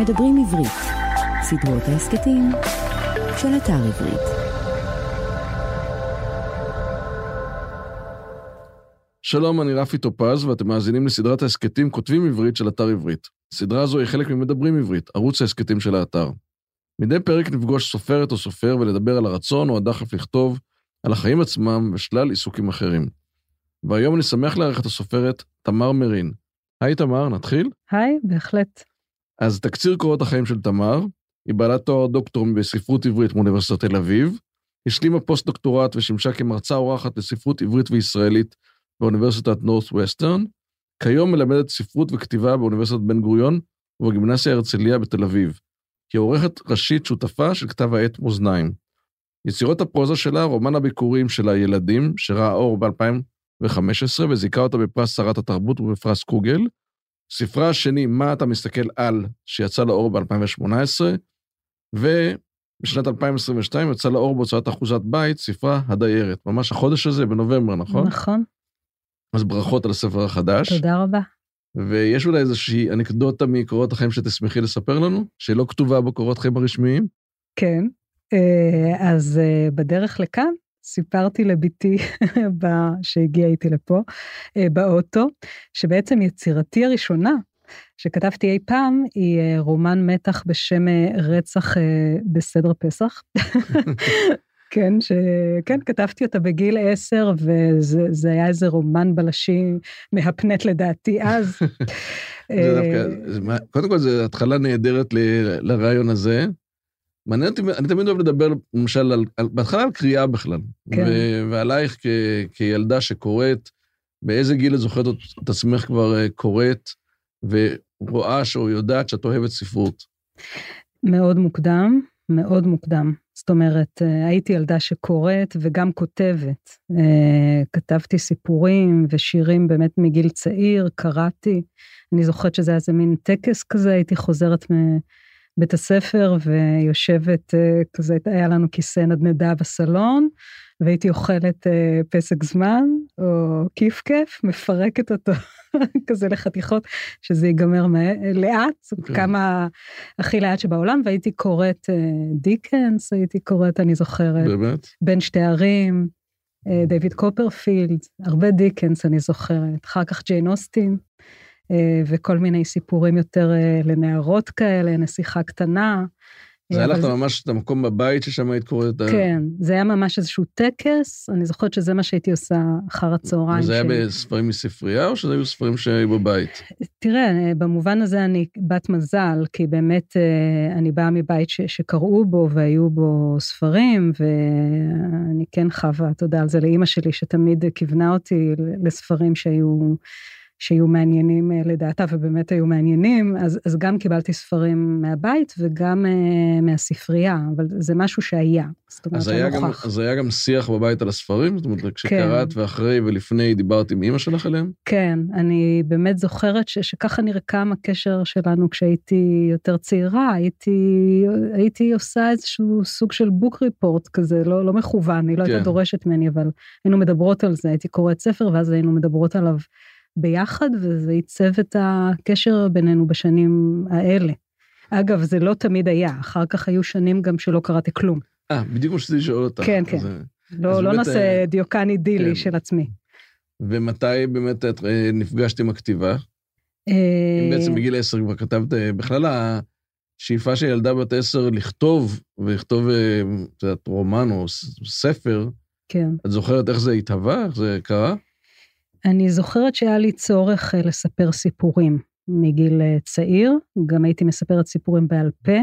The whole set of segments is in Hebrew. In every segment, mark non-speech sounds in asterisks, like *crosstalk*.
מדברים עברית, סדרות ההסכתים של אתר עברית. שלום, אני רפי טופז, ואתם מאזינים לסדרת ההסכתים כותבים עברית של אתר עברית. הסדרה הזו היא חלק ממדברים עברית, ערוץ ההסכתים של האתר. מדי פרק נפגוש סופרת או סופר ולדבר על הרצון או הדחף לכתוב, על החיים עצמם ושלל עיסוקים אחרים. והיום אני שמח לארח את הסופרת תמר מרין. היי תמר, נתחיל? היי, בהחלט. אז תקציר קורות החיים של תמר, היא בעלת תואר דוקטור בספרות עברית מאוניברסיטת תל אביב, השלימה פוסט-דוקטורט ושימשה כמרצה אורחת לספרות עברית וישראלית באוניברסיטת נורת' ווסטרן. כיום מלמדת ספרות וכתיבה באוניברסיטת בן גוריון ובגימנסיה הרצליה בתל אביב. היא עורכת ראשית שותפה של כתב העת מאזניים. יצירות הפרוזה שלה, רומן הביקורים של הילדים, שראה אור ב-2015 וזיכה אותה בפרס שרת התרבות ובפרס קוגל. ספרה השני, מה אתה מסתכל על, שיצא לאור ב-2018, ובשנת 2022 יצא לאור בהוצאת אחוזת בית, ספרה הדיירת. ממש החודש הזה, בנובמבר, נכון? נכון. אז ברכות על הספר החדש. תודה רבה. ויש אולי איזושהי אנקדוטה מקורות החיים שתשמחי לספר לנו, שלא כתובה בקורות חיים הרשמיים? כן. אה, אז אה, בדרך לכאן סיפרתי לבתי *laughs* שהגיעה איתי לפה, אה, באוטו, שבעצם יצירתי הראשונה שכתבתי אי פעם היא רומן מתח בשם רצח בסדר פסח. *laughs* כן, שכן, כתבתי אותה בגיל עשר, וזה היה איזה רומן בלשי מהפנט לדעתי אז. *laughs* זה דווקא, קודם כל, זו התחלה נהדרת לרעיון הזה. מעניין אותי, אני תמיד אוהב לדבר, למשל, על, על, בהתחלה על קריאה בכלל. כן. ו, ועלייך כ, כילדה שקוראת, באיזה גיל את זוכרת את עצמך כבר אה, קוראת, ורואה או יודעת שאת אוהבת ספרות? מאוד מוקדם, מאוד מוקדם. זאת אומרת, אה, הייתי ילדה שקוראת וגם כותבת. אה, כתבתי סיפורים ושירים באמת מגיל צעיר, קראתי. אני זוכרת שזה היה איזה מין טקס כזה, הייתי חוזרת מבית הספר ויושבת, אה, כזה היה לנו כיסא נדנדה בסלון, והייתי אוכלת פסק זמן, או כיף כיף, מפרקת אותו *laughs* כזה לחתיכות, שזה ייגמר לאט, okay. כן. כמה הכי לאט שבעולם, והייתי קוראת uh, דיקנס, הייתי קוראת, אני זוכרת. באמת? בין שתי ערים, דיוויד קופרפילד, הרבה דיקנס אני זוכרת, אחר כך ג'יין אוסטין, וכל מיני סיפורים יותר uh, לנערות כאלה, נסיכה קטנה. זה היה לך ממש את המקום בבית ששם היית קוראת את ה... כן, זה היה ממש איזשהו טקס, אני זוכרת שזה מה שהייתי עושה אחר הצהריים. וזה היה בספרים מספרייה, או שזה היו ספרים שהיו בבית? תראה, במובן הזה אני בת מזל, כי באמת אה, אני באה מבית שקראו בו והיו בו ספרים, ואני כן חווה תודה על זה לאימא שלי, שתמיד כיוונה אותי לספרים שהיו... שיהיו מעניינים אה, לדעתה, ובאמת היו מעניינים, אז, אז גם קיבלתי ספרים מהבית וגם uh, מהספרייה, אבל זה משהו שהיה, זאת אומרת, אז היה, גם, אז היה גם שיח בבית על הספרים? זאת אומרת, כשקראת כן. ואחרי ולפני דיברת עם אימא שלך עליהם? כן, אני באמת זוכרת ש, שככה כמה הקשר שלנו כשהייתי יותר צעירה, הייתי, הייתי עושה איזשהו סוג של בוק ריפורט כזה, לא, לא מכוון, היא לא כן. הייתה דורשת ממני, אבל היינו מדברות על זה, הייתי קוראת ספר ואז היינו מדברות עליו. ביחד, וזה עיצב את הקשר בינינו בשנים האלה. אגב, זה לא תמיד היה, אחר כך היו שנים גם שלא קראתי כלום. אה, בדיוק מה שרציתי לשאול אותך. כן, כן. אז, לא, לא נושא אה, דיוקן אידילי כן. של עצמי. ומתי באמת את אה, נפגשת עם הכתיבה? אם בעצם בגיל עשר כבר כתבת, בכלל השאיפה של ילדה בת עשר לכתוב, ולכתוב, את יודעת, רומן או ספר, כן. את זוכרת איך זה התהווה, איך זה קרה? אני זוכרת שהיה לי צורך אה, לספר סיפורים מגיל אה, צעיר, גם הייתי מספרת סיפורים בעל פה,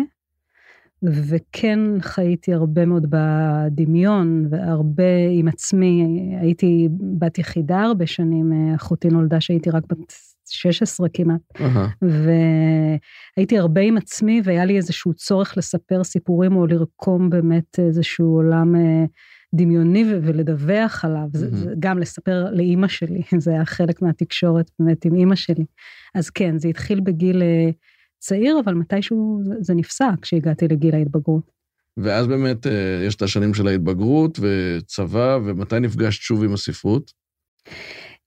וכן חייתי הרבה מאוד בדמיון והרבה עם עצמי, הייתי בת יחידה הרבה שנים, אה, אחותי נולדה שהייתי רק בת 16 כמעט, uh-huh. והייתי הרבה עם עצמי והיה לי איזשהו צורך לספר סיפורים או לרקום באמת איזשהו עולם דמיוני ולדווח עליו, mm-hmm. זה, גם לספר לאימא שלי, *laughs* זה היה חלק מהתקשורת באמת עם אימא שלי. אז כן, זה התחיל בגיל אה, צעיר, אבל מתישהו זה, זה נפסק כשהגעתי לגיל ההתבגרות. ואז באמת אה, יש את השנים של ההתבגרות וצבא, ומתי נפגשת שוב עם הספרות?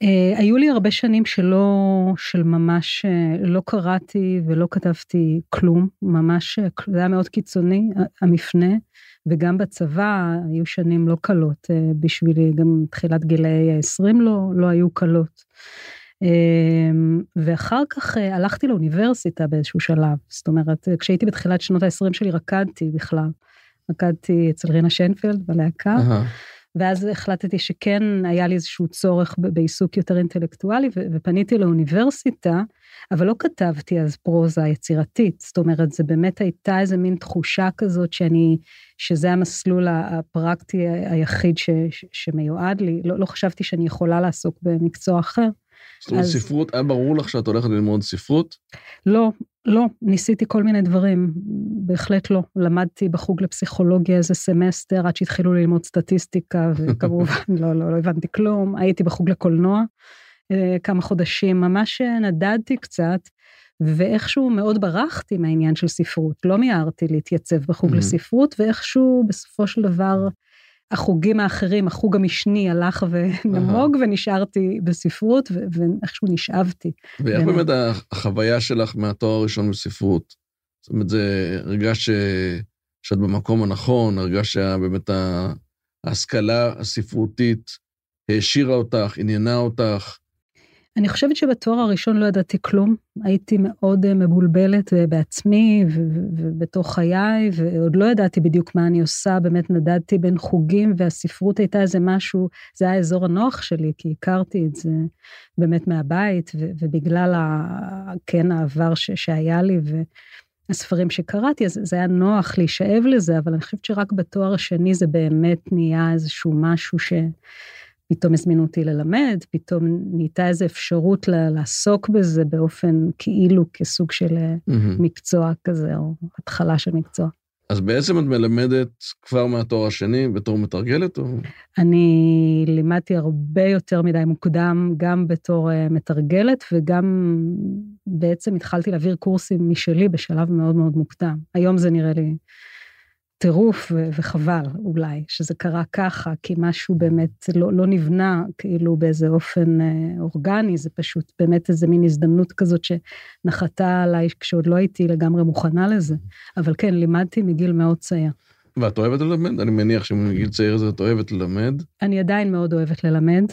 Uh, היו לי הרבה שנים שלא, של ממש uh, לא קראתי ולא כתבתי כלום, ממש, זה היה מאוד קיצוני, המפנה, וגם בצבא היו שנים לא קלות בשבילי, גם תחילת גילאי ה-20 לא, לא היו קלות. Uh, ואחר כך הלכתי לאוניברסיטה באיזשהו שלב, זאת אומרת, כשהייתי בתחילת שנות ה-20 שלי רקדתי בכלל. רקדתי אצל רינה שיינפלד בלהקה. Uh-huh. ואז החלטתי שכן היה לי איזשהו צורך בעיסוק יותר אינטלקטואלי, ופניתי לאוניברסיטה, אבל לא כתבתי אז פרוזה יצירתית, זאת אומרת, זה באמת הייתה איזה מין תחושה כזאת שאני, שזה המסלול הפרקטי היחיד ש, ש, שמיועד לי, לא, לא חשבתי שאני יכולה לעסוק במקצוע אחר. זאת אומרת, אז... ספרות, היה ברור לך שאת הולכת ללמוד ספרות? לא, לא, ניסיתי כל מיני דברים, בהחלט לא. למדתי בחוג לפסיכולוגיה איזה סמסטר עד שהתחילו ללמוד סטטיסטיקה, וכמובן *laughs* לא, לא, לא הבנתי כלום. הייתי בחוג לקולנוע אה, כמה חודשים, ממש נדדתי קצת, ואיכשהו מאוד ברחתי מהעניין של ספרות. לא מיהרתי להתייצב בחוג. לספרות, ואיכשהו בסופו של דבר החוגים האחרים, החוג המשני הלך ונמוג. ונשארתי בספרות, ואיכשהו נשאבתי. ואיך באמת החוויה שלך מהתואר הראשון בספרות? זאת אומרת, זה הרגש ש... שאת במקום הנכון, הרגש שבאמת ההשכלה הספרותית העשירה אותך, עניינה אותך, אני חושבת שבתואר הראשון לא ידעתי כלום, הייתי מאוד אה, מבולבלת אה, בעצמי ובתוך חיי, ועוד לא ידעתי בדיוק מה אני עושה, באמת נדדתי בין חוגים, והספרות הייתה איזה משהו, זה היה האזור הנוח שלי, כי הכרתי את זה באמת מהבית, ובגלל, ה, כן, העבר ש, שהיה לי, והספרים שקראתי, אז זה היה נוח להישאב לזה, אבל אני חושבת שרק בתואר השני זה באמת נהיה איזשהו משהו ש... פתאום הזמינו אותי ללמד, פתאום נהייתה איזו אפשרות לעסוק בזה באופן כאילו כסוג של mm-hmm. מקצוע כזה, או התחלה של מקצוע. אז בעצם את מלמדת כבר מהתואר השני בתור מתרגלת? או... אני לימדתי הרבה יותר מדי מוקדם, גם בתור uh, מתרגלת, וגם בעצם התחלתי להעביר קורסים משלי בשלב מאוד מאוד מוקדם. היום זה נראה לי טירוף וחבל אולי שזה קרה ככה, כי משהו באמת לא, לא נבנה כאילו באיזה אופן אה, אורגני, זה פשוט באמת איזה מין הזדמנות כזאת שנחתה עליי כשעוד לא הייתי לגמרי מוכנה לזה. אבל כן, לימדתי מגיל מאוד צעיר. ואת אוהבת ללמד? אני מניח שמגיל צעיר זה את אוהבת ללמד. אני עדיין מאוד אוהבת ללמד,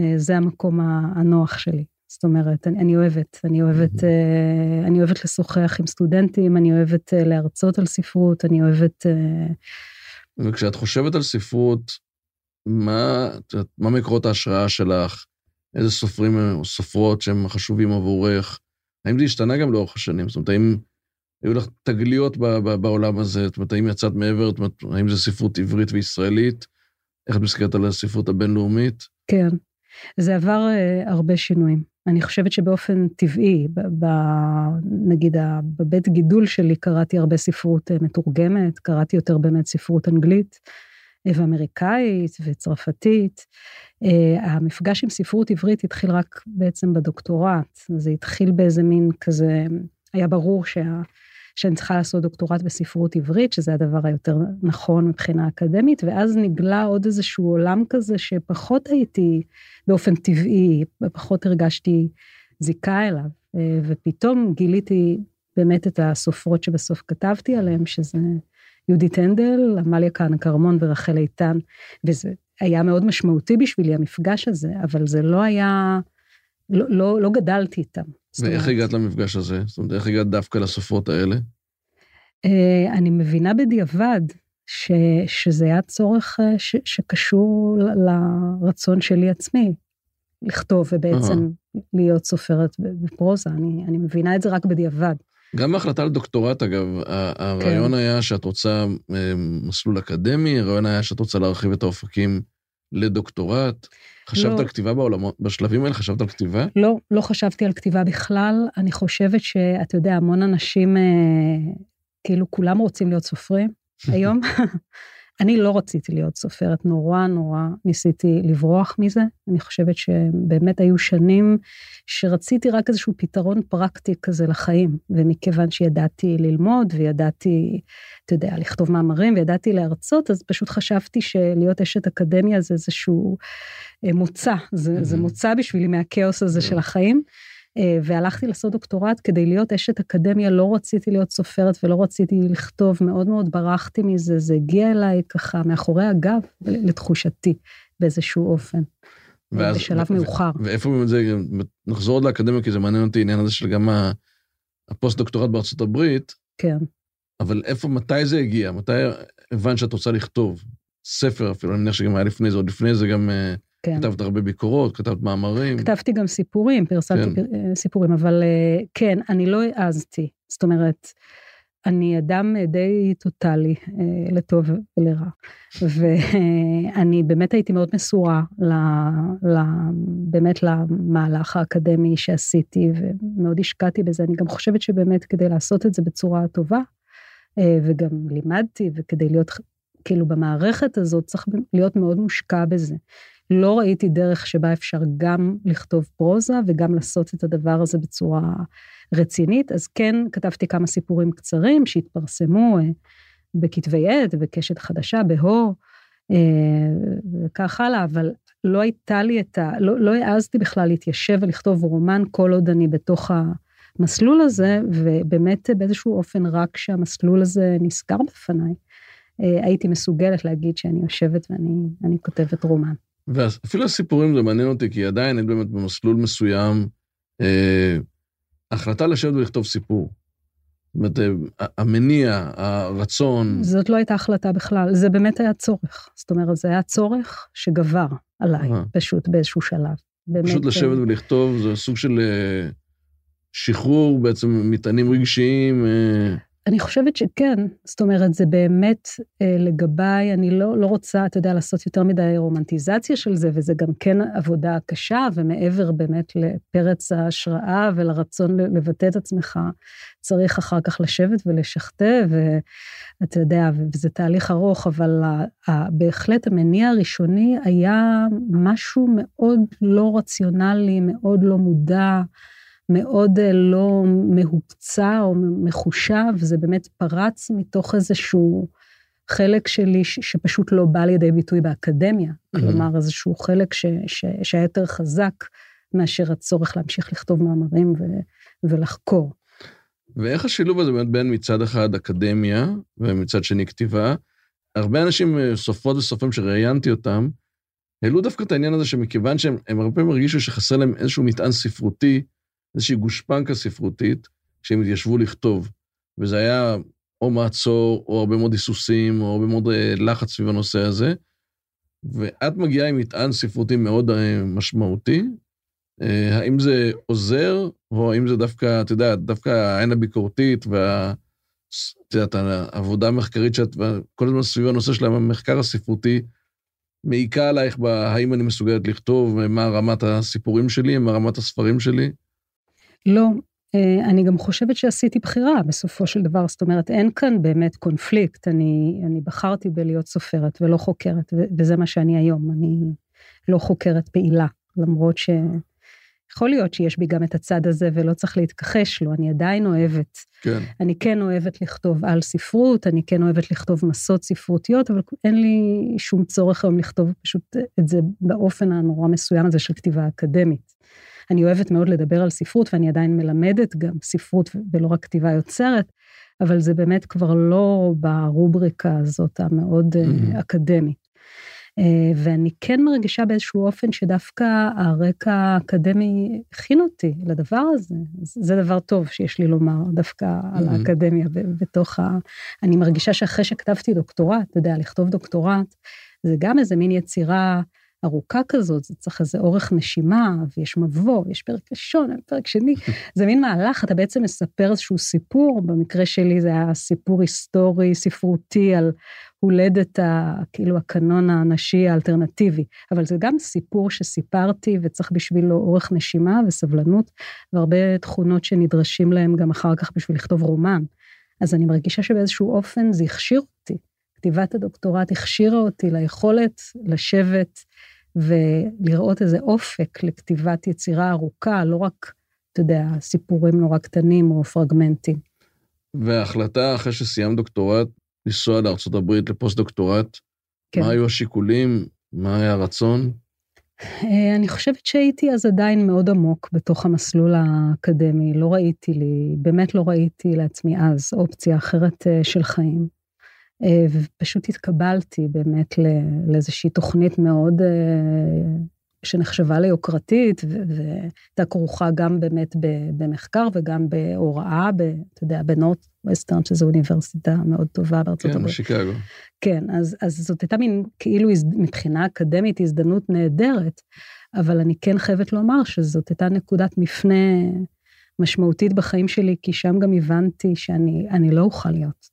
אה, זה המקום הנוח שלי. זאת אומרת, אני, אני אוהבת, אני אוהבת, uh, אני אוהבת לשוחח עם סטודנטים, אני אוהבת uh, להרצות על ספרות, אני אוהבת... Uh... וכשאת חושבת על ספרות, מה, מה מקורות ההשראה שלך? איזה סופרים או סופרות שהם חשובים עבורך? האם זה השתנה גם לאורך השנים? זאת אומרת, האם היו לך תגליות ב, ב, בעולם הזה? זאת אומרת, האם יצאת מעבר? זאת אומרת, האם זה ספרות עברית וישראלית? איך את מסתכלת על הספרות הבינלאומית? כן, זה עבר uh, הרבה שינויים. אני חושבת שבאופן טבעי, ב, ב, נגיד בבית גידול שלי קראתי הרבה ספרות אה, מתורגמת, קראתי יותר באמת ספרות אנגלית אה, ואמריקאית וצרפתית. אה, המפגש עם ספרות עברית התחיל רק בעצם בדוקטורט, זה התחיל באיזה מין כזה, היה ברור שה... שאני צריכה לעשות דוקטורט בספרות עברית, שזה הדבר היותר נכון מבחינה אקדמית, ואז נגלה עוד איזשהו עולם כזה שפחות הייתי באופן טבעי, פחות הרגשתי זיקה אליו, אה, ופתאום גיליתי באמת את הסופרות שבסוף כתבתי עליהן, שזה יהודית הנדל, עמליה כהנא כרמון ורחל איתן, וזה היה מאוד משמעותי בשבילי, המפגש הזה, אבל זה לא היה, לא, לא, לא גדלתי איתם. ואיך הגעת למפגש הזה? זאת אומרת, איך הגעת דווקא לסופרות האלה? Uh, אני מבינה בדיעבד ש, שזה היה צורך uh, ש, שקשור לרצון שלי עצמי, לכתוב ובעצם uh-huh. להיות סופרת בפרוזה, אני, אני מבינה את זה רק בדיעבד. גם בהחלטה לדוקטורט, אגב, הרעיון כן. היה שאת רוצה אה, מסלול אקדמי, הרעיון היה שאת רוצה להרחיב את האופקים לדוקטורט. חשבת לא. על כתיבה בעולמות, בשלבים האלה חשבת על כתיבה? לא, לא חשבתי על כתיבה בכלל. אני חושבת שאתה יודע, המון אנשים, אה, כאילו כולם רוצים להיות סופרים היום. *laughs* אני לא רציתי להיות סופרת, נורא נורא ניסיתי לברוח מזה. אני חושבת שבאמת היו שנים שרציתי רק איזשהו פתרון פרקטי כזה לחיים, ומכיוון שידעתי ללמוד וידעתי, אתה יודע, לכתוב מאמרים וידעתי להרצות, אז פשוט חשבתי שלהיות אשת אקדמיה זה איזשהו אה, מוצא, זה, mm-hmm. זה מוצא בשבילי מהכאוס הזה mm-hmm. של החיים. אה, והלכתי לעשות דוקטורט כדי להיות אשת אקדמיה, לא רציתי להיות סופרת ולא רציתי לכתוב, מאוד מאוד ברחתי מזה, זה הגיע אליי ככה מאחורי הגב, לתחושתי, באיזשהו אופן. ואז, בשלב ו- מאוחר. ואיפה באמת זה, נחזור עוד לאקדמיה, כי זה מעניין אותי, העניין הזה של גם הפוסט-דוקטורט בארצות הברית. כן. אבל איפה, מתי זה הגיע? מתי הבנת שאת רוצה לכתוב? ספר אפילו, אני מניח שגם היה לפני זה, עוד לפני זה גם... אה, כן. כתבת הרבה ביקורות, כתבת מאמרים. כתבתי גם סיפורים, פרסמתי כן. אה, סיפורים, אבל אה, כן, אני לא העזתי. זאת אומרת, אני אדם די טוטאלי, אה, לטוב ולרע. ואני באמת הייתי מאוד מסורה, ל, ל, באמת למהלך האקדמי שעשיתי, ומאוד השקעתי בזה. אני גם חושבת שבאמת כדי לעשות את זה בצורה טובה, וגם לימדתי, וכדי להיות כאילו במערכת הזאת צריך להיות מאוד מושקע בזה. לא ראיתי דרך שבה אפשר גם לכתוב פרוזה וגם לעשות את הדבר הזה בצורה רצינית, אז כן כתבתי כמה סיפורים קצרים שהתפרסמו אה, בכתבי עת, בקשת חדשה, בהו, אה, וכך הלאה, אבל לא הייתה לי את ה... לא, לא העזתי בכלל להתיישב ולכתוב רומן כל עוד אני בתוך המסלול הזה, ובאמת באיזשהו אופן רק כשהמסלול הזה נסגר בפניי, אה, הייתי מסוגלת להגיד שאני יושבת ואני כותבת רומן. ואפילו הסיפורים זה מעניין אותי, כי עדיין אין באמת במסלול מסוים אה, החלטה לשבת ולכתוב סיפור. זאת אומרת, אה, המניע, הרצון... זאת לא הייתה החלטה בכלל, זה באמת היה צורך. זאת אומרת, זה היה צורך שגבר עליי, אה. פשוט באיזשהו שלב. באמת, פשוט לשבת אה... ולכתוב, זה סוג של אה, שחרור בעצם מטענים רגשיים. אה... אני חושבת שכן, זאת אומרת, זה באמת אה, לגביי, אני לא, לא רוצה, אתה יודע, לעשות יותר מדי רומנטיזציה של זה, וזה גם כן עבודה קשה, ומעבר באמת לפרץ ההשראה ולרצון לבטא את עצמך, צריך אחר כך לשבת ולשכתב, ואתה יודע, וזה תהליך ארוך, אבל בהחלט המניע הראשוני היה משהו מאוד לא רציונלי, מאוד לא מודע. מאוד אה, לא מהוקצע או מחושב, זה באמת פרץ מתוך איזשהו חלק שלי שפשוט לא בא לידי ביטוי באקדמיה. Mm-hmm. כלומר, איזשהו חלק ש, ש, שהיה יותר חזק מאשר הצורך להמשיך לכתוב מאמרים ו, ולחקור. ואיך השילוב הזה באמת בין מצד אחד אקדמיה ומצד שני כתיבה? הרבה אנשים, אה, סופרות וסופרים שראיינתי אותם, העלו דווקא את העניין הזה שמכיוון שהם הרבה פעמים הרגישו שחסר להם איזשהו מטען ספרותי, איזושהי גושפנקה ספרותית, כשהם התיישבו לכתוב. וזה היה או מעצור, או הרבה מאוד היסוסים, או הרבה מאוד אה, לחץ סביב הנושא הזה. ואת מגיעה עם מטען ספרותי מאוד אה, משמעותי. אה, האם זה עוזר, או האם זה דווקא, את יודעת, דווקא העין הביקורתית וה... את יודעת, העבודה המחקרית שאת, כל הזמן סביב הנושא של המחקר הספרותי, מעיקה עלייך בהאם אני מסוגלת לכתוב, מה רמת הסיפורים שלי, מה רמת הספרים שלי? לא, אה, אני גם חושבת שעשיתי בחירה בסופו של דבר, זאת אומרת, אין כאן באמת קונפליקט, אני, אני בחרתי בלהיות סופרת ולא חוקרת, וזה מה שאני היום, אני לא חוקרת פעילה, למרות ש... יכול להיות שיש בי גם את הצד הזה ולא צריך להתכחש לו, אני עדיין אוהבת. כן. אני כן אוהבת לכתוב על ספרות, אני כן אוהבת לכתוב מסות ספרותיות, אבל אין לי שום צורך היום לכתוב פשוט את זה באופן הנורא מסוים הזה של כתיבה אקדמית. אני אוהבת מאוד לדבר על ספרות, ואני עדיין מלמדת גם ספרות ולא רק כתיבה יוצרת, אבל זה באמת כבר לא ברובריקה הזאת המאוד mm-hmm. אקדמית. אה, ואני כן מרגישה באיזשהו אופן שדווקא הרקע האקדמי הכין אותי לדבר הזה. זה דבר טוב שיש לי לומר דווקא mm-hmm. על האקדמיה בתוך ה... אני מרגישה שאחרי שכתבתי דוקטורט, אתה יודע, לכתוב דוקטורט, זה גם איזה מין יצירה ארוכה כזאת, זה צריך איזה אורך נשימה, ויש מבוא, יש פרק ראשון, פרק שני, זה מין מהלך, אתה בעצם מספר איזשהו סיפור, במקרה שלי זה היה סיפור היסטורי, ספרותי, על הולדת, ה, כאילו, הקנון הנשי האלטרנטיבי, אבל זה גם סיפור שסיפרתי, וצריך בשבילו אורך נשימה וסבלנות, והרבה תכונות שנדרשים להם גם אחר כך בשביל לכתוב רומן. אז אני מרגישה שבאיזשהו אופן זה הכשיר אותי כתיבת הדוקטורט הכשירה אותי ליכולת לשבת ולראות איזה אופק לכתיבת יצירה ארוכה, לא רק, אתה יודע, סיפורים נורא קטנים או פרגמנטים. וההחלטה אחרי שסיימת דוקטורט, לנסוע לארה"ב לפוסט-דוקטורט, כן. מה היו השיקולים? מה היה הרצון? אה, אני חושבת שהייתי אז עדיין מאוד עמוק בתוך המסלול האקדמי, לא ראיתי לי, באמת לא ראיתי לעצמי אז אופציה אחרת אה, של חיים. אה, ופשוט התקבלתי באמת לאיזושהי תוכנית מאוד שנחשבה ליוקרתית, והייתה כרוכה גם באמת במחקר וגם בהוראה, ב, אתה יודע, בנורט ווסטרן, שזו אוניברסיטה מאוד טובה בארצות כן, הברית. כן, בשיקגו. כן, אז, אז זאת הייתה מין, כאילו מבחינה אקדמית הזדמנות נהדרת, אבל אני כן חייבת לומר שזאת הייתה נקודת מפנה משמעותית בחיים שלי, כי שם גם הבנתי שאני לא אוכל להיות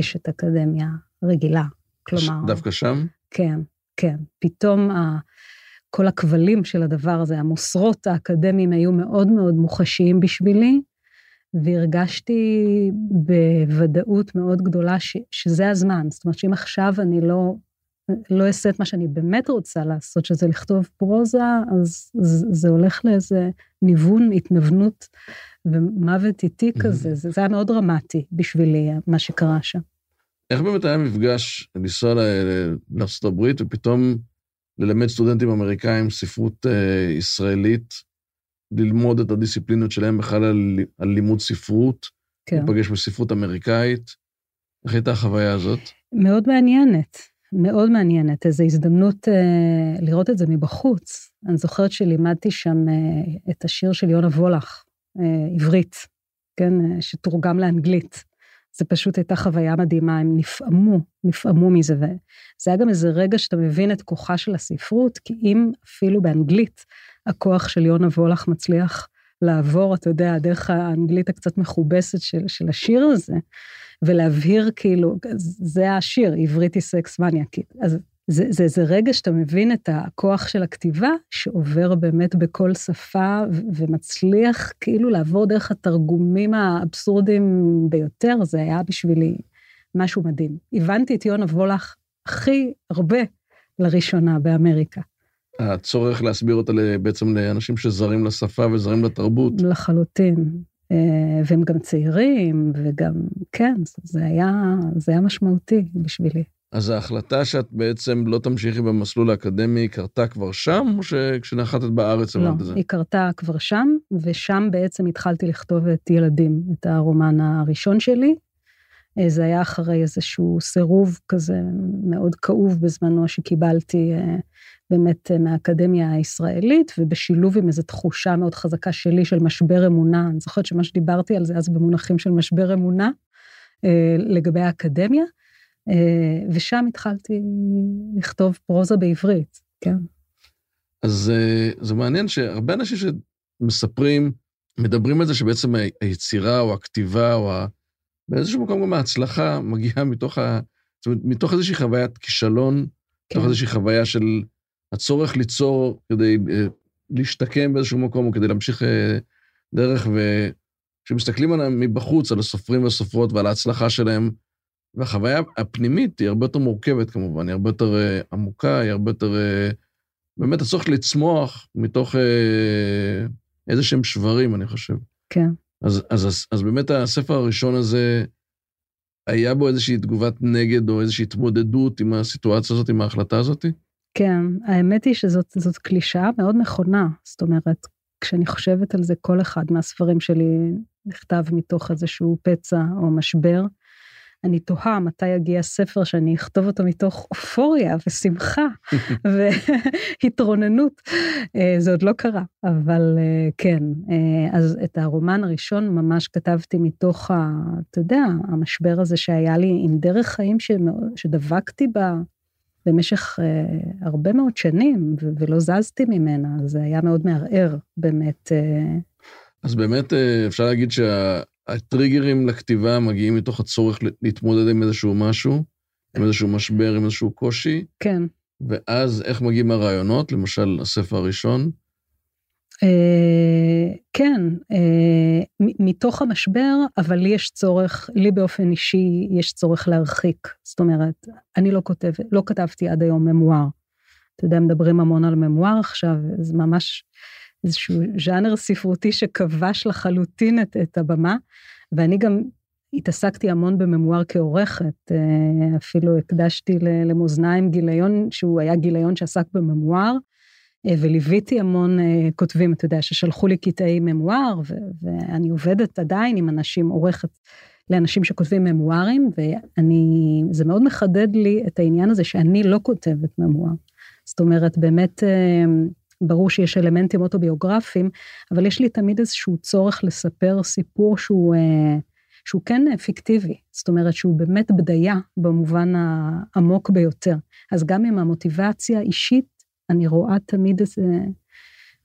אשת אקדמיה רגילה. כלומר... דווקא שם? כן, כן. פתאום ה... כל הכבלים של הדבר הזה, המוסרות האקדמיים היו מאוד מאוד מוחשיים בשבילי, והרגשתי בוודאות מאוד גדולה ש, שזה הזמן. זאת אומרת שאם עכשיו אני לא, לא אעשה את מה שאני באמת רוצה לעשות, שזה לכתוב פרוזה, אז זה, הולך לאיזה ניוון, התנוונות ומוות איטי mm-hmm. כזה. זה, זה היה מאוד דרמטי בשבילי, מה שקרה שם. איך באמת היה מפגש לנסוע לארצות הברית ופתאום ללמד סטודנטים אמריקאים ספרות אה, ישראלית, ללמוד את הדיסציפלינות שלהם בכלל על, על לימוד ספרות, כן. להיפגש בספרות אמריקאית. איך הייתה החוויה הזאת? מאוד מעניינת, מאוד מעניינת. איזו הזדמנות אה, לראות את זה מבחוץ. אני זוכרת שלימדתי שם אה, את השיר של יונה וולך, עברית, כן, אה, שתורגם לאנגלית. זה פשוט הייתה חוויה מדהימה, הם נפעמו, נפעמו מזה, וזה היה גם איזה רגע שאתה מבין את כוחה של הספרות, כי אם אפילו באנגלית הכוח של יונה וולך מצליח לעבור, אתה יודע, דרך האנגלית הקצת מכובסת של, של השיר הזה, ולהבהיר כאילו, זה השיר, עברית היא סקס מניאקית. אז זה, זה, זה רגע שאתה מבין את הכוח של הכתיבה, שעובר באמת בכל שפה ומצליח כאילו לעבור דרך התרגומים האבסורדים ביותר, זה היה בשבילי משהו מדהים. הבנתי את יונה וולך הכי הרבה לראשונה באמריקה. הצורך להסביר אותה בעצם לאנשים שזרים לשפה וזרים לתרבות. לחלוטין. אה, והם גם צעירים, וגם, כן, זה היה, זה היה משמעותי בשבילי. אז ההחלטה שאת בעצם לא תמשיכי במסלול האקדמי קרתה כבר שם, או שכשנחתת בארץ הבנת את זה? לא, היא קרתה כבר שם, ושם בעצם התחלתי לכתוב את ילדים, את הרומן הראשון שלי. אה, זה היה אחרי איזשהו סירוב כזה מאוד כאוב בזמנו שקיבלתי אה, באמת אה, מהאקדמיה הישראלית, ובשילוב עם איזו תחושה מאוד חזקה שלי של משבר אמונה. אני זוכרת שמה שדיברתי על זה אז במונחים של משבר אמונה לגבי האקדמיה. אה, ושם התחלתי לכתוב פרוזה בעברית, כן. אז אה, זה מעניין שהרבה אנשים שמספרים, מדברים על זה שבעצם היצירה או הכתיבה או ה... באיזשהו מקום גם ההצלחה מגיעה מתוך, ה... זאת אומרת, מתוך איזושהי חוויית כישלון, כן. מתוך איזושהי חוויה של הצורך ליצור כדי אה, להשתקם באיזשהו מקום או כדי להמשיך דרך, וכשמסתכלים עליהם מבחוץ, על הסופרים והסופרות ועל ההצלחה שלהם, והחוויה הפנימית היא הרבה יותר מורכבת כמובן, היא הרבה יותר uh, עמוקה, היא הרבה יותר... Uh, באמת הצורך לצמוח מתוך uh, איזה שהם שברים, אני חושב. כן. אז, אז, אז, אז באמת הספר הראשון הזה, היה בו איזושהי תגובת נגד או איזושהי התמודדות עם הסיטואציה הזאת, עם ההחלטה הזאת? כן, האמת היא שזאת קלישאה מאוד נכונה. זאת אומרת, כשאני חושבת על זה, כל אחד מהספרים שלי נכתב מתוך איזשהו פצע או משבר. אני תוהה מתי יגיע ספר שאני אכתוב אותו מתוך אופוריה ושמחה *laughs* והתרוננות. אה, זה עוד לא קרה, אבל אה, כן. אה, אז את הרומן הראשון ממש כתבתי מתוך, ה, אתה יודע, המשבר הזה שהיה לי עם דרך חיים שדבקתי בה. במשך uh, הרבה מאוד שנים, ו- ולא זזתי ממנה, זה היה מאוד מערער, באמת. Uh... אז באמת אפשר להגיד שה... הטריגרים לכתיבה מגיעים מתוך הצורך להתמודד עם איזשהו משהו, עם איזשהו משבר, עם איזשהו קושי. כן. ואז איך מגיעים הרעיונות, למשל הספר הראשון? אה, כן, אה, מתוך המשבר, אבל לי יש צורך, לי באופן אישי יש צורך להרחיק. זאת אומרת, אני לא כותבת, לא כתבתי עד היום ממואר. אתה יודע, מדברים המון על ממואר עכשיו, זה ממש איזשהו ז'אנר ספרותי שכבש לחלוטין את, את הבמה, ואני גם התעסקתי המון בממואר כעורכת, אה, אפילו הקדשתי למאזניים גיליון, שהוא היה גיליון שעסק בממואר, אה, וליוויתי המון אה, כותבים, אתה יודע, ששלחו לי קטעי ממואר, ואני עובדת עדיין עם אנשים, עורכת לאנשים שכותבים ממוארים, ואני, זה מאוד מחדד לי את העניין הזה שאני לא כותבת ממואר. זאת אומרת, באמת, ברור שיש אלמנטים אוטוביוגרפיים, אבל יש לי תמיד איזשהו צורך לספר סיפור שהוא... שהוא כן פיקטיבי, זאת אומרת שהוא באמת בדיה במובן העמוק ביותר. אז גם עם המוטיבציה האישית, אני רואה תמיד איזה,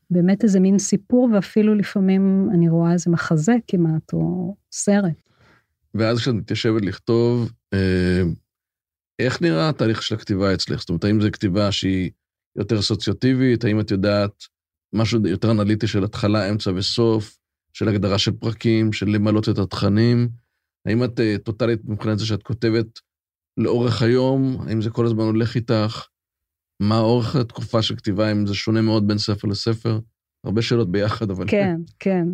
באמת איזה מין סיפור, ואפילו לפעמים אני רואה איזה מחזה כמעט, או סרט. ואז כשאת מתיישבת לכתוב, אה, איך נראה התהליך של הכתיבה אצלך? זאת אומרת, האם זו כתיבה שהיא יותר סוציוטיבית? האם את יודעת משהו יותר אנליטי של התחלה, אמצע וסוף? של הגדרה של פרקים, של למלות את התכנים? האם את uh, טוטאלית מבחינת זה שאת כותבת לאורך היום? האם זה כל הזמן הולך איתך? מה אורך התקופה של כתיבה, אם זה שונה מאוד בין ספר לספר? הרבה שאלות ביחד, אבל... כן, כן.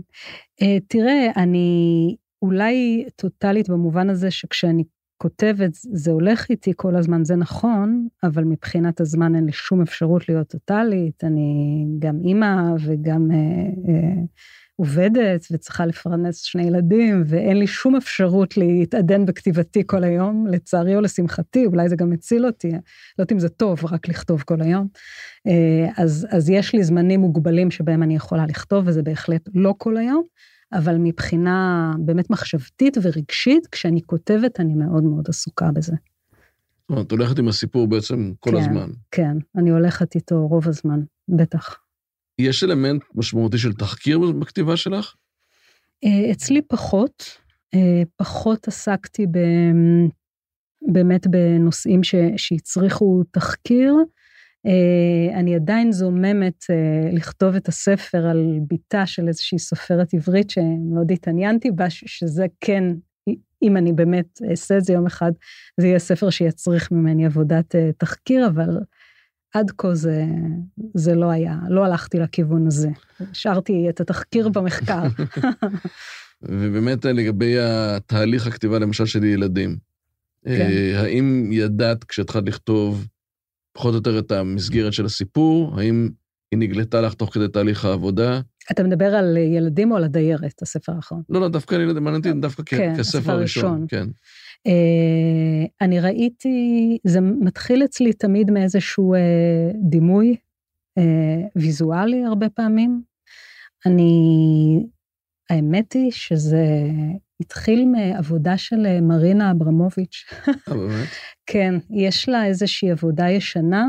Uh, תראה, אני אולי טוטאלית במובן הזה שכשאני כותבת, זה הולך איתי כל הזמן, זה נכון, אבל מבחינת הזמן אין לי שום אפשרות להיות טוטאלית. אני גם אימא וגם... Uh, uh, עובדת וצריכה לפרנס שני ילדים, ואין לי שום אפשרות להתעדן בכתיבתי כל היום, לצערי או לשמחתי, אולי זה גם הציל אותי, לא יודעת אם זה טוב רק לכתוב כל היום. אה, אז, אז יש לי זמנים מוגבלים שבהם אני יכולה לכתוב, וזה בהחלט לא כל היום, אבל מבחינה באמת מחשבתית ורגשית, כשאני כותבת, אני מאוד מאוד עסוקה בזה. את הולכת עם הסיפור בעצם כל כן, הזמן. כן, אני הולכת איתו רוב הזמן, בטח. יש אלמנט משמעותי של תחקיר בכתיבה שלך? אה, אצלי פחות. אה, פחות עסקתי ב... באמת בנושאים ש... שהצריכו תחקיר. אה, אני עדיין זוממת לכתוב את הספר על בתה של איזושהי סופרת עברית שמאוד התעניינתי בה, שזה כן, אם אני באמת אעשה את זה יום אחד, זה יהיה ספר שיצריך ממני עבודת תחקיר, אבל עד כה זה, זה לא היה, לא הלכתי לכיוון הזה. השארתי את התחקיר במחקר. *laughs* ובאמת לגבי התהליך הכתיבה, למשל, של ילדים, כן. אה, האם ידעת כשהתחלת לכתוב פחות או יותר את המסגרת של הסיפור? האם היא נגלתה לך תוך כדי תהליך העבודה? אתה מדבר על ילדים או על הדיירת, הספר האחרון? לא, לא, דווקא על ילדים, מעניין אותי דווקא כן, כספר הראשון. כן, Uh, אני ראיתי, זה מתחיל אצלי תמיד מאיזשהו uh, דימוי uh, ויזואלי הרבה פעמים. אני, האמת היא שזה התחיל מעבודה של מרינה אברמוביץ'. אה, באמת? *laughs* כן, יש לה איזושהי עבודה ישנה,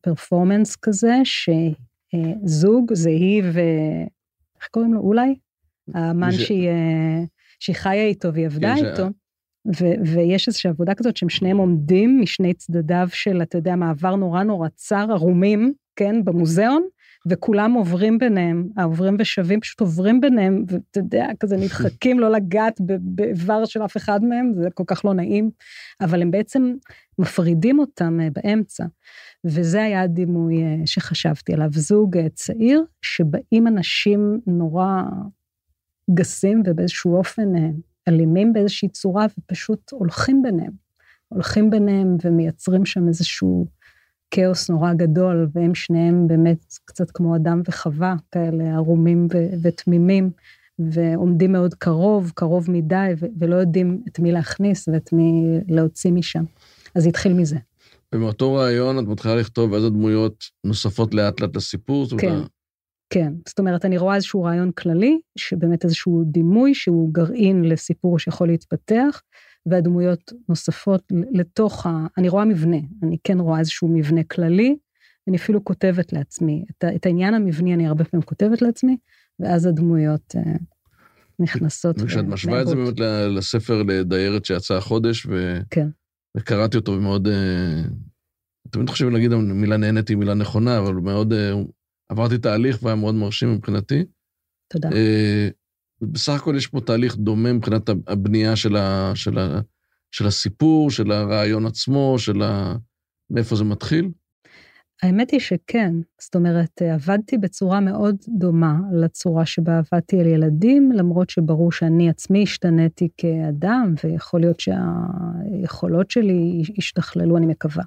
פרפורמנס כזה, שזוג, זה היא ו... איך קוראים לו? אולי? האמן שהיא... שהיא חיה איתו והיא עבדה כן, איתו. ו- ויש איזושהי עבודה כזאת שהם שניהם עומדים משני צדדיו של, אתה יודע, מעבר נורא נורא צר, ערומים, כן, במוזיאון, וכולם עוברים ביניהם, העוברים ושווים פשוט עוברים ביניהם, ואתה יודע, כזה *laughs* נדחקים לא לגעת באיבר של אף אחד מהם, זה כל כך לא נעים, אבל הם בעצם מפרידים אותם אה, באמצע. וזה היה הדימוי אה, שחשבתי עליו, זוג אה, צעיר, שבאים אנשים נורא גסים ובאיזשהו אופן אלימים באיזושהי צורה, ופשוט הולכים ביניהם. הולכים ביניהם ומייצרים שם איזשהו כאוס נורא גדול, והם שניהם באמת קצת כמו אדם וחווה, כאלה ערומים ו- ותמימים, ועומדים מאוד קרוב, קרוב מדי, ו- ולא יודעים את מי להכניס ואת מי להוציא משם. אז התחיל מזה. ומאותו רעיון את מתחילה לכתוב איזה דמויות נוספות לאט לאט לסיפור? כן, כן, זאת אומרת, אני רואה איזשהו רעיון כללי, שבאמת איזשהו דימוי שהוא גרעין לסיפור שיכול להתפתח, והדמויות נוספות לתוך ה... אני רואה מבנה, אני כן רואה איזשהו מבנה כללי, אני אפילו כותבת לעצמי. את, את העניין המבני אני הרבה פעמים כותבת לעצמי, ואז הדמויות אה, נכנסות. וכשאת משווה את זה באמת לספר לדיירת שיצא החודש, ו... כן. וקראתי אותו ומאוד... אה, תמיד חושבים להגיד המילה נהנית היא מילה נכונה, אבל מאוד... אה, עברתי תהליך והיה מאוד מרשים מבחינתי. תודה. אה, בסך הכל יש פה תהליך דומה מבחינת הבנייה של, ה, של, ה, של הסיפור, של הרעיון עצמו, של ה... מאיפה זה מתחיל. האמת היא שכן, זאת אומרת, עבדתי בצורה מאוד דומה לצורה שבה עבדתי על ילדים, למרות שברור שאני עצמי השתניתי כאדם, ויכול להיות שהיכולות שלי השתכללו, אני מקווה,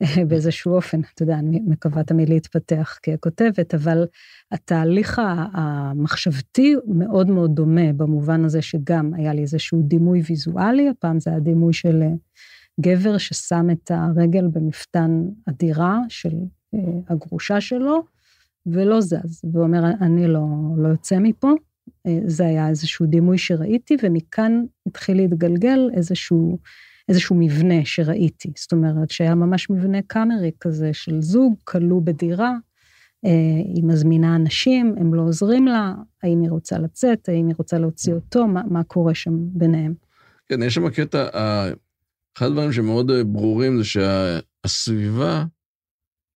*laughs* באיזשהו אופן. אתה יודע, אני מקווה תמיד להתפתח ככותבת, אבל התהליך המחשבתי מאוד מאוד דומה, במובן הזה שגם היה לי איזשהו דימוי ויזואלי, הפעם זה היה דימוי של גבר ששם את הרגל במפתן הדירה של אה, הגרושה שלו, ולא זז, ואומר, אני לא, לא יוצא מפה. אה, זה היה איזשהו דימוי שראיתי, ומכאן התחיל להתגלגל איזשהו, איזשהו מבנה שראיתי. זאת אומרת, שהיה ממש מבנה קאמרי כזה של זוג, כלוא בדירה, אה, היא מזמינה אנשים, הם לא עוזרים לה, האם היא רוצה לצאת, האם היא רוצה להוציא אותו, מה, מה קורה שם ביניהם. כן, יש שם קטע, אחד הדברים שמאוד אה, ברורים זה שהסביבה,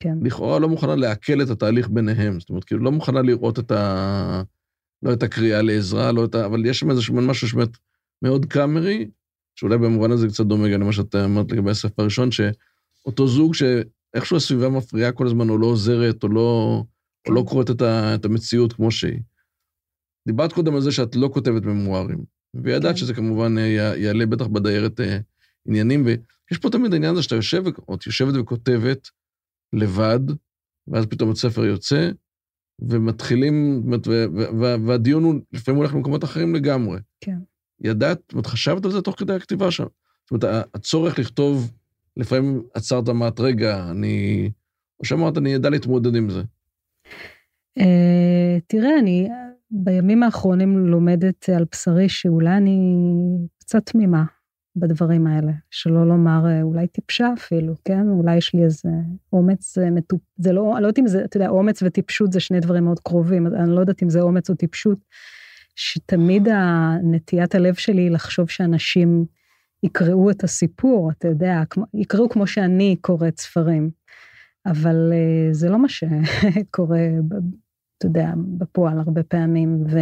כן. לכאורה לא מוכנה לעכל את התהליך ביניהם. זאת אומרת, כאילו, לא מוכנה לראות את ה... לא את הקריאה לעזרה, לא את ה... אבל יש שם איזשהו משהו שבאמת מאוד קאמרי, שאולי במובן הזה קצת דומה גם למה שאתה אמרת לגבי הספר הראשון, שאותו זוג שאיכשהו הסביבה מפריעה כל הזמן, או לא עוזרת, או לא. או לא קוראת את, ה... את המציאות כמו שהיא. דיברת קודם על זה שאת לא כותבת ממוארים, וידעת. שזה כמובן אה, יעלה בטח בדיירת אה, עניינים, ויש פה תמיד העניין הזה שאתה יושב, או את יושבת וכותבת לבד, ואז פתאום הספר יוצא, ומתחילים, והדיון הוא לפעמים הולך למקומות אחרים לגמרי. כן. ידעת, זאת אומרת, חשבת על זה תוך כדי הכתיבה שם. זאת אומרת, הצורך לכתוב, לפעמים עצרת אמרת, רגע, אני... או שאמרת, אני אדע להתמודד עם זה. אה, תראה, אני בימים האחרונים לומדת על בשרי שאולי אני קצת תמימה. בדברים האלה, שלא לומר אה, אולי טיפשה אפילו, כן? אולי יש לי איזה אומץ אה, מטופ... זה לא, אני לא יודעת אם זה, אתה יודע, אומץ וטיפשות זה שני דברים מאוד קרובים, אני לא יודעת אם זה אומץ או טיפשות, שתמיד הנטיית הלב שלי היא לחשוב שאנשים יקראו את הסיפור, אתה יודע, יקראו כמו שאני קוראת ספרים, אבל אה, זה לא מה שקורה, אתה יודע, בפועל הרבה פעמים, ו...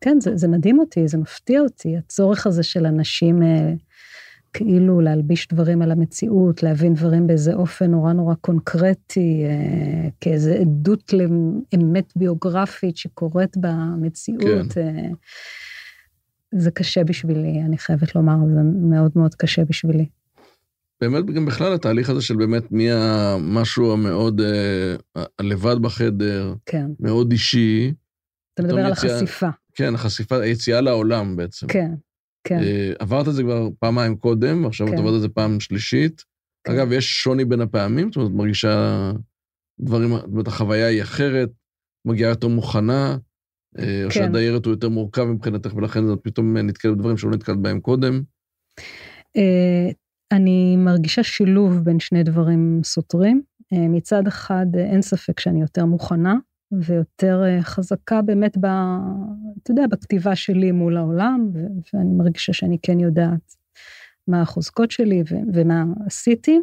כן, זה, זה מדהים אותי, זה מפתיע אותי, הצורך הזה של אנשים אה, כאילו להלביש דברים על המציאות, להבין דברים באיזה אופן נורא נורא קונקרטי, אה, כאיזה עדות לאמת ביוגרפית שקורית במציאות. כן. אה, זה קשה בשבילי, אני חייבת לומר, זה מאוד מאוד קשה בשבילי. באמת, גם בכלל התהליך הזה של באמת מי המשהו המאוד אה, הלבד בחדר, כן. מאוד אישי. אתה מדבר על יציאה, החשיפה. כן, החשיפה, היציאה לעולם בעצם. כן, כן. Uh, עברת את זה כבר פעמיים קודם, עכשיו כן. את עוברת את זה פעם שלישית. כן. אגב, יש שוני בין הפעמים, זאת אומרת, את מרגישה דברים, זאת אומרת, החוויה היא אחרת, מגיעה יותר מוכנה, uh, כן. או שהדיירת הוא יותר מורכב מבחינתך, ולכן את פתאום נתקלת בדברים שלא נתקלת בהם קודם. Uh, אני מרגישה שילוב בין שני דברים סותרים. מצד אחד, אין ספק שאני יותר מוכנה, ויותר אה, חזקה באמת, ב, אתה יודע, בכתיבה שלי מול העולם, ו- ואני מרגישה שאני כן יודעת מה החוזקות שלי ו- ומה עשיתי.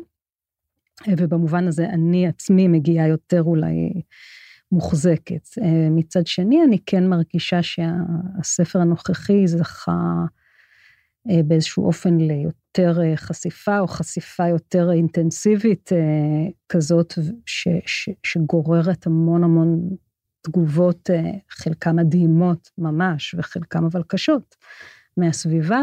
ובמובן הזה אני עצמי מגיעה יותר אולי מוחזקת. אה, מצד שני, אני כן מרגישה שהספר הנוכחי זכה אה, באיזשהו אופן ליותר חשיפה, או חשיפה יותר אינטנסיבית כזאת, ש, ש, שגוררת המון המון תגובות, אה, חלקם מדהימות ממש, וחלקם אבל קשות, מהסביבה,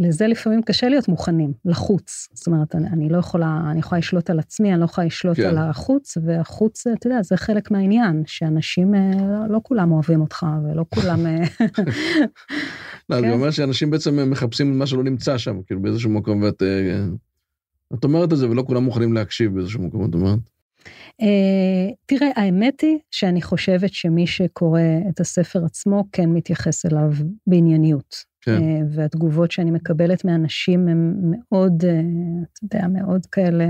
ולזה לפעמים קשה להיות מוכנים, לחוץ. זאת אומרת, אני, אני לא יכולה, אני יכולה לשלוט על עצמי, אני לא יכולה לשלוט כן. על החוץ, והחוץ, אתה יודע, זה חלק מהעניין, שאנשים, אה, לא, לא כולם אוהבים אותך, ולא כולם... *laughs* אה, לא, זה. אומר שאנשים בעצם מחפשים מה שלא נמצא שם, כאילו באיזשהו מקום, ואת... את אומרת את זה, ולא כולם מוכנים להקשיב באיזשהו מקום, את אומרת. Uh, תראה, האמת היא שאני חושבת שמי שקורא את הספר עצמו כן מתייחס אליו בענייניות. כן. Uh, והתגובות שאני מקבלת מאנשים הן מאוד, אתה יודע, מאוד כאלה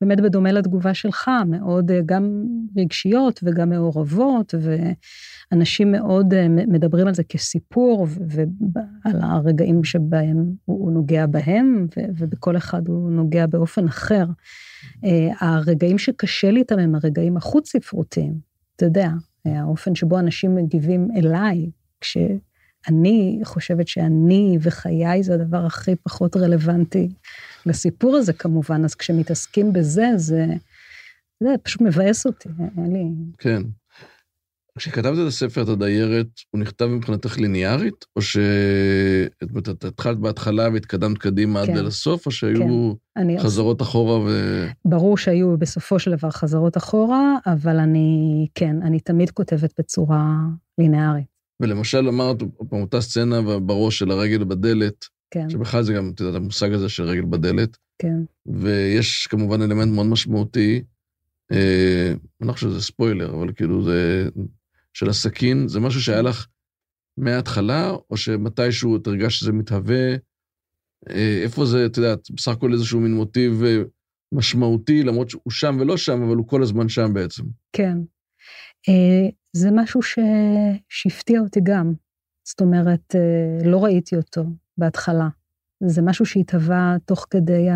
באמת בדומה לתגובה שלך, מאוד אה, גם רגשיות וגם מעורבות, ואנשים מאוד אה, מדברים על זה כסיפור, ועל הרגעים שבהם הוא נוגע בהם, ובכל אחד הוא נוגע באופן אחר. הרגעים שקשה לי איתם הם הרגעים החוץ-ספרותיים, אתה יודע, האופן שבו אנשים מגיבים אליי, כש... אני חושבת שאני וחיי זה הדבר הכי פחות רלוונטי לסיפור הזה כמובן, אז כשמתעסקים בזה, זה, זה פשוט מבאס אותי, אין לי... כן. כשכתבת את הספר, את הדיירת, הוא נכתב מבחינתך ליניארית, או שאת התחלת בהתחלה והתקדמת קדימה כן. עד לסוף, או שהיו כן. חזרות אני... אחורה ו... ברור שהיו בסופו של דבר חזרות אחורה, אבל אני, כן, אני תמיד כותבת בצורה ליניארית. ולמשל אמרת, פעם אותה סצנה בראש של הרגל בדלת, כן. שבכלל זה גם, את יודעת, המושג הזה של רגל בדלת. כן. ויש כמובן אלמנט מאוד משמעותי, אה, אני לא חושב שזה ספוילר, אבל כאילו זה, של הסכין, זה משהו שהיה לך מההתחלה, או שמתישהו את הרגשת שזה מתהווה, אה, איפה זה, את יודעת, בסך הכל איזשהו מין מוטיב אה, משמעותי, למרות שהוא שם ולא שם, אבל הוא כל הזמן שם בעצם. כן. זה משהו ש... שהפתיע אותי גם. זאת אומרת, אה, לא ראיתי אותו בהתחלה. זה משהו שהתהווה תוך כדי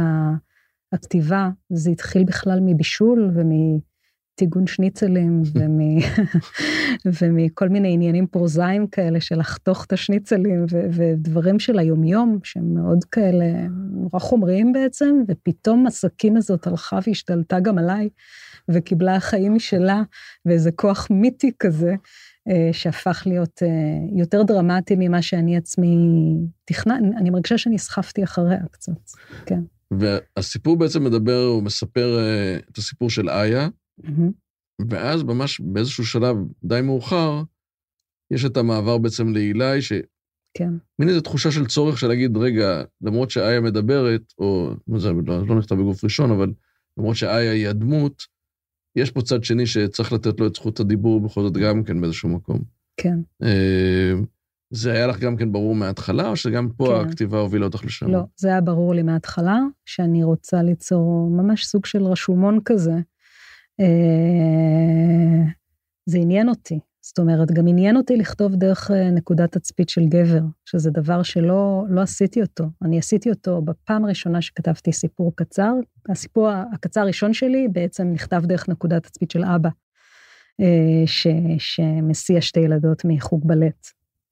הכתיבה, זה התחיל בכלל מבישול ומטיגון שניצלים *laughs* ומ... ומכל מיני עניינים פרוזאיים כאלה של לחתוך את השניצלים ו... ודברים של היומיום שהם מאוד כאלה נורא חומריים בעצם, ופתאום הסכין הזאת הלכה והשתלטה גם עליי. וקיבלה חיים משלה, ואיזה כוח מיתי כזה, אה, שהפך להיות אה, יותר דרמטי ממה שאני עצמי תכנן, אני מרגישה שנסחפתי אחריה קצת, כן. והסיפור בעצם מדבר, הוא מספר אה, את הסיפור של איה, ואז ממש באיזשהו שלב די מאוחר, יש את המעבר בעצם לאילי, ש... כן. מין איזו תחושה של צורך של להגיד, רגע, למרות שאיה מדברת, או, זה, לא, לא נכתב בגוף ראשון, אבל למרות שאיה היא הדמות, יש פה צד שני שצריך לתת לו את זכות הדיבור בכל זאת גם כן באיזשהו מקום. כן. אה, זה היה לך גם כן ברור מההתחלה, או שגם פה כן. הכתיבה הובילה אותך לשם? לא, זה היה ברור לי מההתחלה, שאני רוצה ליצור ממש סוג של רשומון כזה. אה, זה עניין אותי. זאת אומרת, גם עניין אותי לכתוב דרך אה, נקודת תצפית של גבר, שזה דבר שלא לא עשיתי אותו. אני עשיתי אותו בפעם הראשונה שכתבתי סיפור קצר. הסיפור הקצר הראשון שלי בעצם נכתב דרך נקודת תצפית של אבא, אה, ש, שמסיע שתי ילדות מחוג בלט.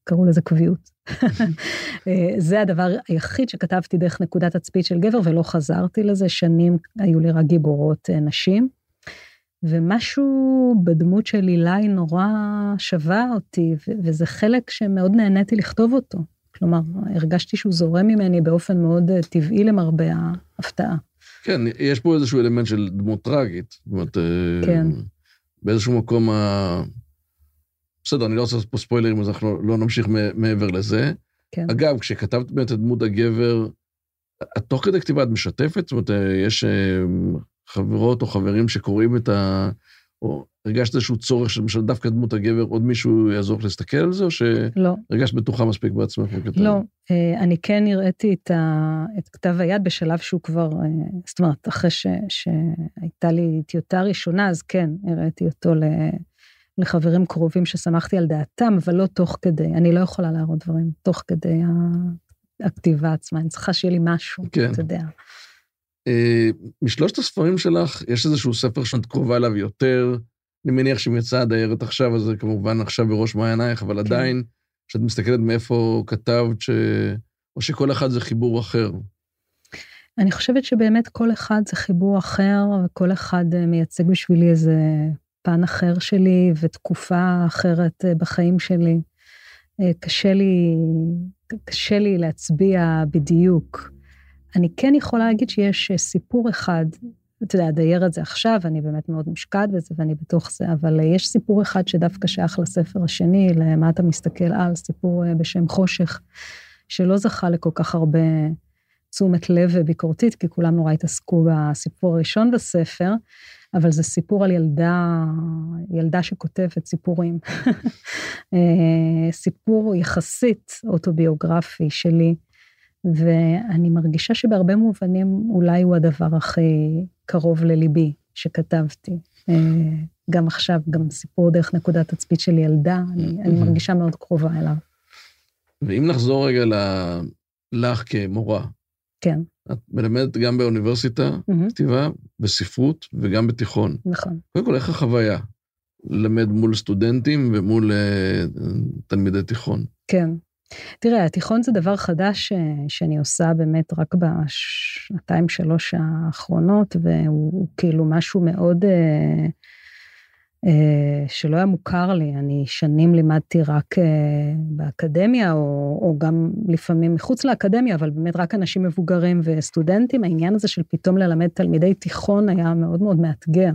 קראו לזה קביעות. *laughs* אה, זה הדבר היחיד שכתבתי דרך נקודת תצפית של גבר, ולא חזרתי לזה. שנים היו לי רק גיבורות נשים. ומשהו בדמות של אילי נורא שווה אותי, וזה חלק שמאוד נהניתי לכתוב אותו. כלומר, הרגשתי שהוא זורם ממני באופן מאוד אה, טבעי למרבה ההפתעה. כן, יש פה איזשהו אלמנט של דמות טראגית. זאת אומרת, אה, כן. באיזשהו מקום ה... בסדר, אני לא רוצה לעשות פה ספוילרים, אז אנחנו לא נמשיך מעבר לזה. כן. אגב, כשכתבת באמת את דמות הגבר, את תוך כדי כתיבה את משתפת? זאת אומרת, אה, יש חברות או חברים שקוראים את ה... או הרגשת איזשהו צורך של דווקא דמות הגבר, עוד מישהו יעזור לך להסתכל על זה, או שהרגשת לא. בטוחה מספיק בעצמך? לא, אה, אני כן הראיתי את, ה... את כתב היד בשלב שהוא כבר, אה, זאת אומרת, אחרי ש... שהייתה לי טיוטה ראשונה, אז כן, הראיתי אותו ל... לחברים קרובים ששמחתי על דעתם, אבל לא תוך כדי, אני לא יכולה להראות דברים תוך כדי הכתיבה עצמה, אני צריכה שיהיה לי משהו, כן. אתה יודע. אה, משלושת הספרים שלך, יש איזשהו ספר שאת קרובה אליו יותר. אני מניח שאם יצאה הדיירת עכשיו, אז זה כמובן עכשיו בראש מעיינייך, אבל כן. עדיין, כשאת מסתכלת מאיפה כתבת, ש... או שכל אחד זה חיבור אחר. אני חושבת שבאמת כל אחד זה חיבור אחר, וכל אחד אה, מייצג בשבילי איזה פן אחר שלי ותקופה אחרת אה, בחיים שלי. קשה לי, קשה לי להצביע בדיוק. אני כן יכולה להגיד שיש אה, סיפור אחד, אתה יודע, אדייר את זה עכשיו, אני באמת מאוד מושקעת בזה ואני בתוך זה, אבל אה, יש סיפור אחד שדווקא שייך לספר השני, למה אתה מסתכל על, סיפור אה, בשם חושך, שלא זכה לכל כך הרבה תשומת לב וביקורתית, כי כולם נורא התעסקו בסיפור הראשון בספר, אבל זה סיפור על ילדה, ילדה שכותבת סיפורים. *laughs* סיפור יחסית אוטוביוגרפי שלי, ואני מרגישה שבהרבה מובנים אולי הוא הדבר הכי קרוב לליבי שכתבתי. אה, גם עכשיו, גם סיפור דרך נקודת תצפית של ילדה, אני, אני מרגישה מאוד קרובה אליו. ואם נחזור רגע ל... לך כמורה, כן. את מלמדת גם באוניברסיטה, מהמם. כתיבה, בספרות וגם בתיכון. נכון. קודם כל, איך החוויה? ללמד מול סטודנטים ומול אה, תלמידי תיכון. כן. תראה, התיכון זה דבר חדש אה, שאני עושה באמת רק בשנתיים, שלוש האחרונות, והוא הוא כאילו משהו מאוד אה, אה, שלא היה מוכר לי. אני שנים לימדתי רק אה, באקדמיה, או, או גם לפעמים מחוץ לאקדמיה, אבל באמת רק אנשים מבוגרים וסטודנטים. העניין הזה של פתאום ללמד תלמידי תיכון היה מאוד מאוד מאתגר.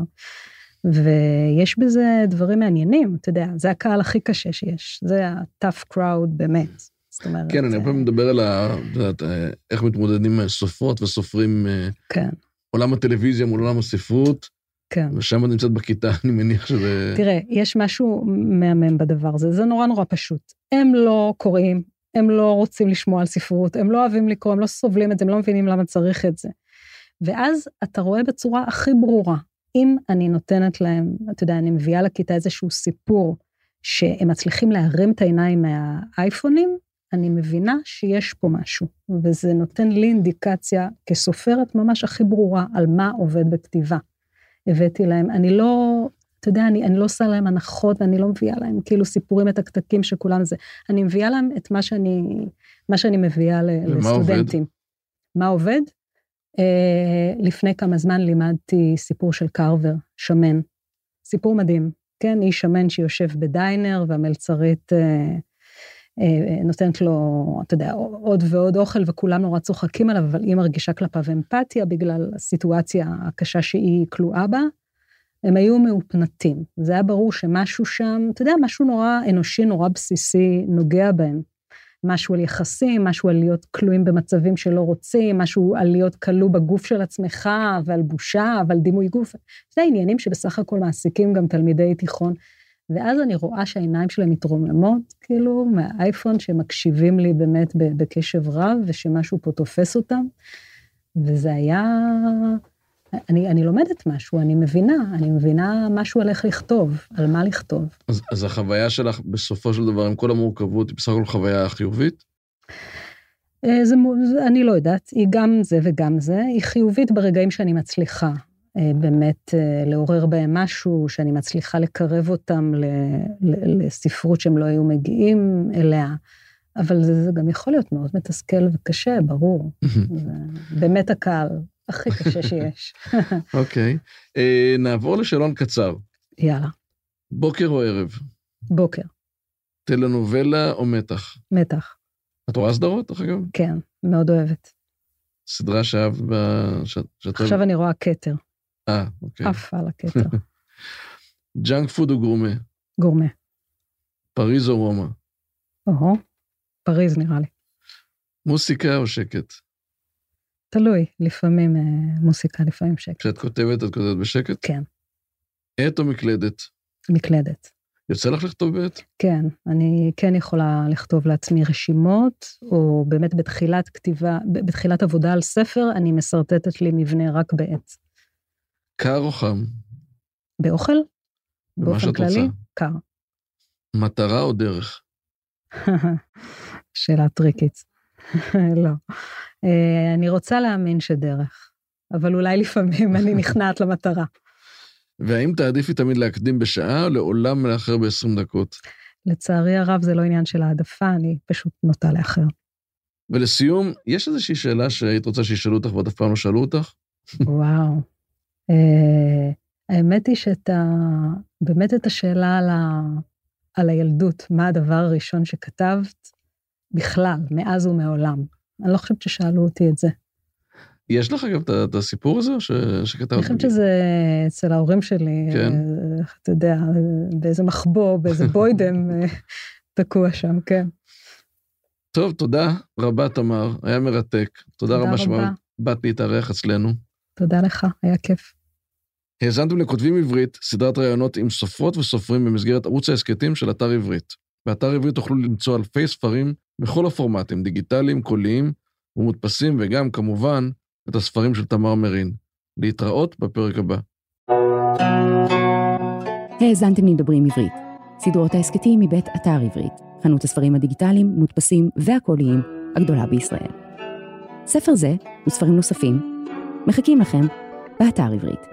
ויש בזה דברים מעניינים, אתה יודע, זה הקהל הכי קשה שיש, זה ה-tough crowd באמת. זאת אומרת, כן, אני אה, הרבה פעמים מדבר על ה... את יודעת, אה, איך מתמודדים עם סופרות וסופרים, אה, כן, עולם הטלוויזיה מול עולם הספרות, כן. ושם את נמצאת בכיתה, *laughs* אני מניח שזה... תראה, יש משהו מהמם בדבר הזה, זה נורא נורא פשוט. הם לא קוראים, הם לא רוצים לשמוע על ספרות, הם לא אוהבים לקרוא, הם לא סובלים את זה, הם לא מבינים למה צריך את זה. ואז אתה רואה בצורה הכי ברורה, אם אני נותנת להם, אתה יודע, אני מביאה לכיתה איזשהו סיפור, שהם מצליחים להרים את העיניים מהאייפונים, אני מבינה שיש פה משהו, וזה נותן לי אינדיקציה כסופרת ממש הכי ברורה על מה עובד בכתיבה. הבאתי להם, אני לא, אתה יודע, אני, אני לא עושה להם הנחות, ואני לא מביאה להם כאילו סיפורים מתקתקים שכולם זה, אני מביאה להם את מה שאני, מה שאני מביאה ל- ומה עובד? לסטודנטים. מה עובד? אה, לפני כמה זמן לימדתי סיפור של קרבר, שמן. סיפור מדהים, כן? איש שמן שיושב בדיינר, והמלצרית אה, אה, נותנת לו, אתה יודע, עוד ועוד אוכל, וכולם נורא צוחקים עליו, אבל היא מרגישה כלפיו אמפתיה בגלל הסיטואציה הקשה שהיא כלואה בה. הם היו מאופנתים. זה היה ברור שמשהו שם, אתה יודע, משהו נורא אנושי, נורא בסיסי, נוגע בהם. משהו על יחסים, משהו על להיות כלואים במצבים שלא רוצים, משהו על להיות כלוא בגוף של עצמך, ועל בושה, ועל דימוי גוף. זה עניינים שבסך הכל מעסיקים גם תלמידי תיכון. ואז אני רואה שהעיניים שלהם מתרוממות, כאילו, מהאייפון, שמקשיבים לי באמת בקשב רב, ושמשהו פה תופס אותם. וזה היה... אני, אני לומדת משהו, אני מבינה, אני מבינה משהו על איך לכתוב, על מה לכתוב. אז, אז החוויה שלך, בסופו של דבר, עם כל המורכבות, היא בסך הכל חוויה חיובית? אה, זה, אני לא יודעת, היא גם זה וגם זה, היא חיובית ברגעים שאני מצליחה אה, באמת אה, לעורר בהם משהו, שאני מצליחה לקרב אותם ל, ל, לספרות שהם לא היו מגיעים אליה, אבל זה, זה גם יכול להיות מאוד מתסכל וקשה, ברור. באמת הקהל הכי קשה שיש. אוקיי. אה, נעבור לשאלון קצר. יאללה, בוקר או ערב? בוקר, טלנובלה או מתח? מתח, את רואה סדרות, דרך אגב? כן, מאוד אוהבת. סדרה שאהבת ב... שאת- שאת עכשיו אני רואה כתר, אה, אוקיי. עף על הכתר, *laughs* ג'אנק פוד או גורמה? גורמה. פריז או רומא? או, פריז נראה לי. מוסיקה או שקט? תלוי, לפעמים אה, מוסיקה, לפעמים שקט. כשאת כותבת, את כותבת בשקט? כן, עט או מקלדת? מקלדת. יוצא לך לכתוב בעט? כן, אני כן יכולה לכתוב לעצמי רשימות, או באמת בתחילת כתיבה, בתחילת עבודה על ספר, אני משרטטת לי מבנה רק בעט. קר או חם? באוכל? באופן כללי? רוצה. קר. מטרה או דרך? *laughs* שאלה טריקית. *laughs* לא. אה, אני רוצה להאמין שדרך, אבל אולי לפעמים אני *laughs* נכנעת למטרה. והאם תעדיפי תמיד להקדים בשעה או לעולם לאחר ב-20 דקות? לצערי הרב זה לא עניין של העדפה, אני פשוט נוטה לאחר. ולסיום, יש איזושהי שאלה שהיית רוצה שישאלו אותך ועוד אף פעם לא שאלו אותך? וואו. אה, האמת היא שאת ה... באמת את השאלה על, ה... על הילדות, מה הדבר הראשון שכתבת, בכלל, מאז ומעולם. אני לא חושבת ששאלו אותי את זה. יש לך אגב את- הסיפור הזה, ש- שכתבת? אני חושבת שזה אצל ההורים שלי, כן. אה, איך אתה יודע, באיזה מחבוא, באיזה בוידם אה, תקוע שם, כן. טוב, תודה רבה, תמר, היה מרתק. תודה רבה שבאת להתארח אצלנו. תודה לך, היה כיף. האזנתם לכותבים עברית, סדרת ראיונות עם סופרות וסופרים במסגרת ערוץ ההסכתים של אתר עברית. באתר עברית תוכלו למצוא אלפי ספרים בכל הפורמטים, דיגיטליים, קוליים ומודפסים, וגם, כמובן, את הספרים של תמר מרין. להתראות בפרק הבא. האזנתם לדברים עברית, סדרות ההסכתים מבית אתר עברית, חנות הספרים הדיגיטליים, מודפסים והקוליים הגדולה בישראל. ספר זה וספרים נוספים מחכים לכם באתר עברית.